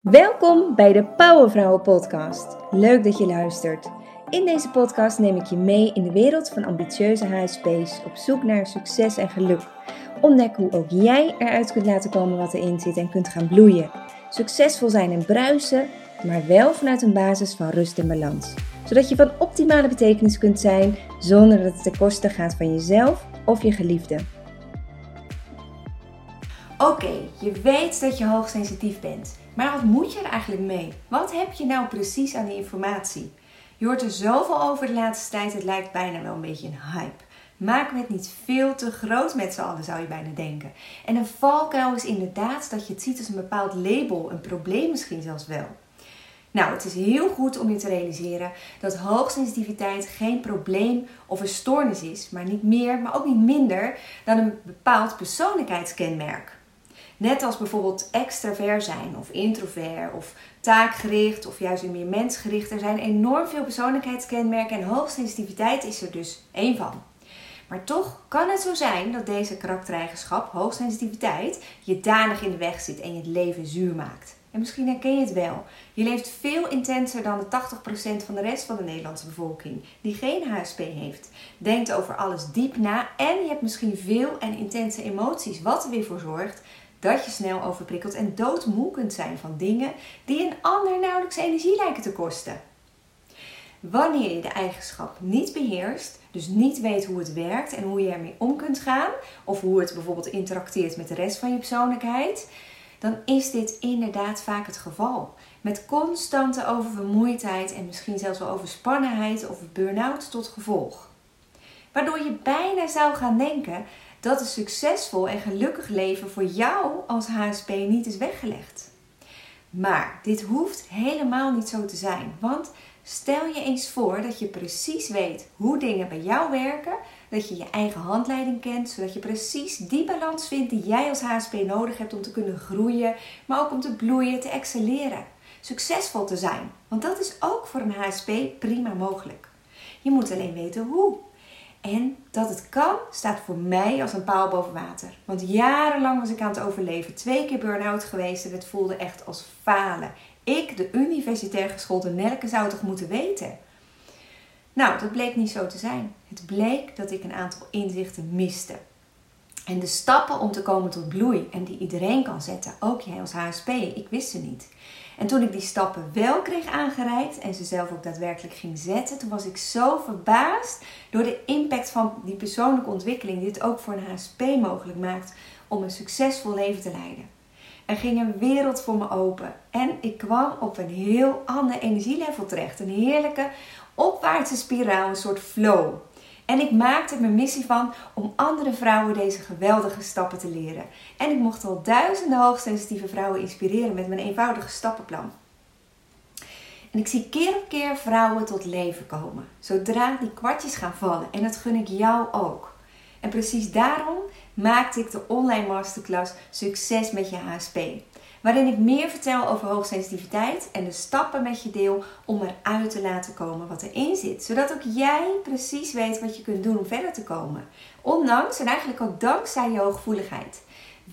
Welkom bij de Powervrouwen Podcast. Leuk dat je luistert. In deze podcast neem ik je mee in de wereld van ambitieuze HSP's op zoek naar succes en geluk. Ontdek hoe ook jij eruit kunt laten komen wat erin zit en kunt gaan bloeien. Succesvol zijn en bruisen, maar wel vanuit een basis van rust en balans. Zodat je van optimale betekenis kunt zijn zonder dat het ten koste gaat van jezelf of je geliefde. Oké, je weet dat je hoogsensitief bent. Maar wat moet je er eigenlijk mee? Wat heb je nou precies aan die informatie? Je hoort er zoveel over de laatste tijd, het lijkt bijna wel een beetje een hype. We het niet veel te groot met z'n allen, zou je bijna denken. En een valkuil is inderdaad dat je het ziet als een bepaald label, een probleem misschien zelfs wel. Nou, het is heel goed om je te realiseren dat hoogsensitiviteit geen probleem of een stoornis is, maar niet meer, maar ook niet minder dan een bepaald persoonlijkheidskenmerk. Net als bijvoorbeeld extravert zijn of introvert of taakgericht of juist meer mensgericht. Er zijn enorm veel persoonlijkheidskenmerken en hoogsensitiviteit is er dus één van. Maar toch kan het zo zijn dat deze karaktereigenschap, hoogsensitiviteit, je danig in de weg zit en je het leven zuur maakt. En misschien herken je het wel. Je leeft veel intenser dan de 80% van de rest van de Nederlandse bevolking, die geen HSP heeft. Denkt over alles diep na en je hebt misschien veel en intense emoties, wat er weer voor zorgt dat je snel overprikkeld en doodmoe kunt zijn van dingen die een ander nauwelijks energie lijken te kosten. Wanneer je de eigenschap niet beheerst, dus niet weet hoe het werkt en hoe je ermee om kunt gaan, of hoe het bijvoorbeeld interacteert met de rest van je persoonlijkheid, dan is dit inderdaad vaak het geval. Met constante oververmoeidheid en misschien zelfs wel overspannenheid of burn-out tot gevolg. Waardoor je bijna zou gaan denken dat een succesvol en gelukkig leven voor jou als HSP niet is weggelegd. Maar dit hoeft helemaal niet zo te zijn. Want stel je eens voor dat je precies weet hoe dingen bij jou werken, dat je je eigen handleiding kent, zodat je precies die balans vindt die jij als HSP nodig hebt om te kunnen groeien, maar ook om te bloeien, te excelleren, succesvol te zijn. Want dat is ook voor een HSP prima mogelijk. Je moet alleen weten hoe. En dat het kan, staat voor mij als een paal boven water. Want jarenlang was ik aan het overleven. Twee keer burn-out geweest en het voelde echt als falen. Ik, de universitair geschoolde Nelke, zou toch moeten weten? Nou, dat bleek niet zo te zijn. Het bleek dat ik een aantal inzichten miste. En de stappen om te komen tot bloei en die iedereen kan zetten, ook jij als HSP, ik wist ze niet. En toen ik die stappen wel kreeg aangereikt en ze zelf ook daadwerkelijk ging zetten, toen was ik zo verbaasd door de impact van die persoonlijke ontwikkeling die het ook voor een HSP mogelijk maakt om een succesvol leven te leiden. Er ging een wereld voor me open en ik kwam op een heel ander energielevel terecht. Een heerlijke opwaartse spiraal, een soort flow. En ik maakte mijn missie van om andere vrouwen deze geweldige stappen te leren. En ik mocht al duizenden hoogsensitieve vrouwen inspireren met mijn eenvoudige stappenplan. En ik zie keer op keer vrouwen tot leven komen. Zodra die kwartjes gaan vallen. En dat gun ik jou ook. En precies daarom maakte ik de online masterclass Succes met je HSP waarin ik meer vertel over hoogsensitiviteit en de stappen met je deel om eruit te laten komen wat erin zit. Zodat ook jij precies weet wat je kunt doen om verder te komen. Ondanks en eigenlijk ook dankzij je hooggevoeligheid.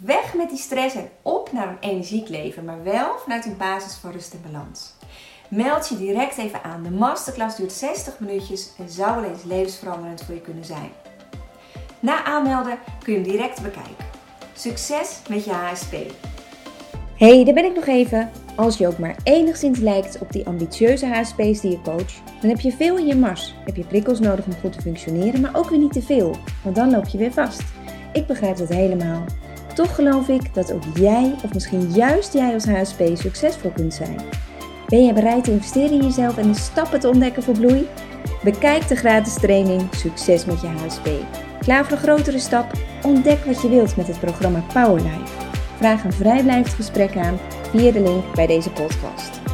Weg met die stress en op naar een energiek leven, maar wel vanuit een basis van rust en balans. Meld je direct even aan. De masterclass duurt 60 minuutjes en zou wel eens levensveranderend voor je kunnen zijn. Na aanmelden kun je hem direct bekijken. Succes met je HSP! Hey, daar ben ik nog even. Als je ook maar enigszins lijkt op die ambitieuze HSP's die je coach, dan heb je veel in je mars. Heb je prikkels nodig om goed te functioneren, maar ook weer niet te veel, want dan loop je weer vast. Ik begrijp dat helemaal. Toch geloof ik dat ook jij, of misschien juist jij als HSP, succesvol kunt zijn. Ben je bereid te investeren in jezelf en de stappen te ontdekken voor bloei? Bekijk de gratis training Succes met je HSP. Klaar voor een grotere stap? Ontdek wat je wilt met het programma Power Life. Vraag een vrijblijvend gesprek aan via de link bij deze podcast.